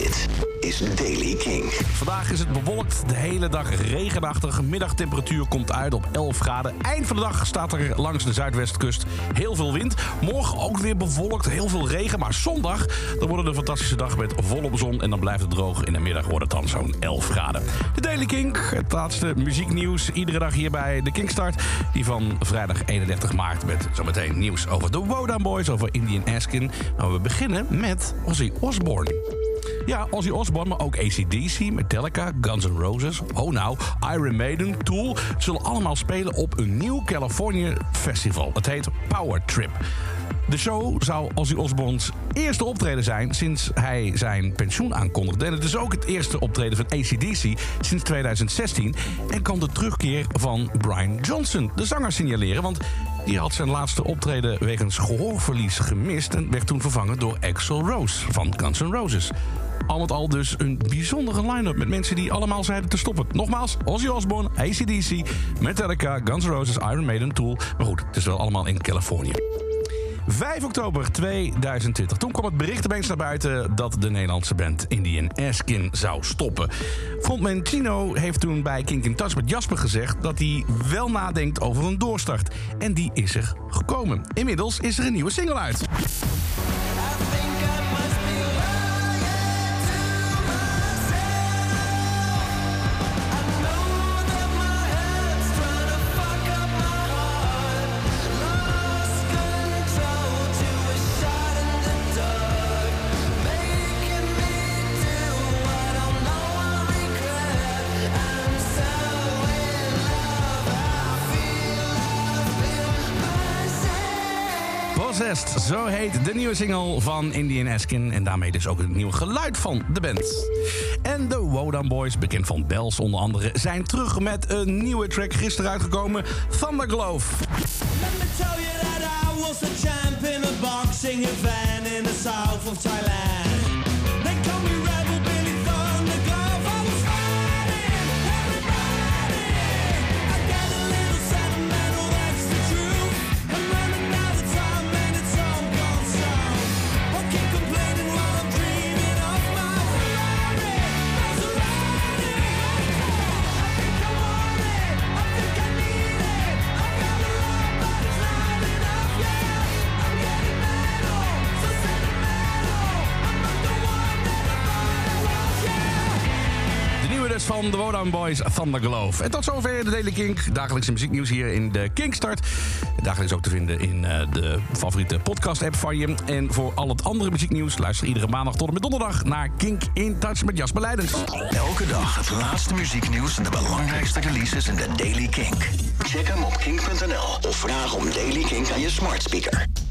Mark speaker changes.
Speaker 1: Dit is Daily King.
Speaker 2: Vandaag is het bewolkt, de hele dag regenachtig. Middagtemperatuur komt uit op 11 graden. Eind van de dag staat er langs de zuidwestkust heel veel wind. Morgen ook weer bewolkt, heel veel regen. Maar zondag dan wordt het een fantastische dag met volop zon. En dan blijft het droog. In de middag wordt het dan zo'n 11 graden. De Daily King, het laatste muzieknieuws. Iedere dag hier bij de Kingstart. Die van vrijdag 31 maart met zometeen nieuws over de Wodan Boys, over Indian Askin. Maar we beginnen met Ozzy Osbourne. Ja, Ozzy Osbourne, maar ook ACDC, Metallica, Guns N' Roses... oh nou, Iron Maiden, Tool... zullen allemaal spelen op een nieuw Californië festival. Het heet Power Trip. De show zou Ozzy Osbourne's eerste optreden zijn sinds hij zijn pensioen aankondigde. Het is ook het eerste optreden van ACDC sinds 2016. En kan de terugkeer van Brian Johnson, de zanger, signaleren. Want die had zijn laatste optreden wegens gehoorverlies gemist... en werd toen vervangen door Axel Rose van Guns N' Roses. Al met al dus een bijzondere line-up met mensen die allemaal zeiden te stoppen. Nogmaals, Ozzy Osbourne, ACDC, Metallica, Guns N' Roses, Iron Maiden, Tool. Maar goed, het is wel allemaal in Californië. 5 oktober 2020. Toen kwam het bericht opeens naar buiten dat de Nederlandse band Indian Askin zou stoppen. Frontman Chino heeft toen bij Kink in Touch met Jasper gezegd dat hij wel nadenkt over een doorstart. En die is er gekomen. Inmiddels is er een nieuwe single uit. Possessed, zo heet de nieuwe single van Indian Askin. En daarmee dus ook het nieuwe geluid van de band. En de Wodan Boys, bekend van Bells onder andere... zijn terug met een nieuwe track gisteren uitgekomen, Thunderglove.
Speaker 3: Let champ
Speaker 2: dus van de Wodan Boys, Thunderglove. En tot zover de Daily Kink. Dagelijkse muzieknieuws hier in de Kinkstart. Dagelijks ook te vinden in eh, de favoriete podcast-app van je. En voor al het andere muzieknieuws luister iedere maandag tot en met donderdag... naar Kink in Touch met Jasper Leidens.
Speaker 1: Elke dag het laatste muzieknieuws en de belangrijkste releases in de Daily Kink. Check hem op kink.nl of vraag om Daily Kink aan je smart speaker.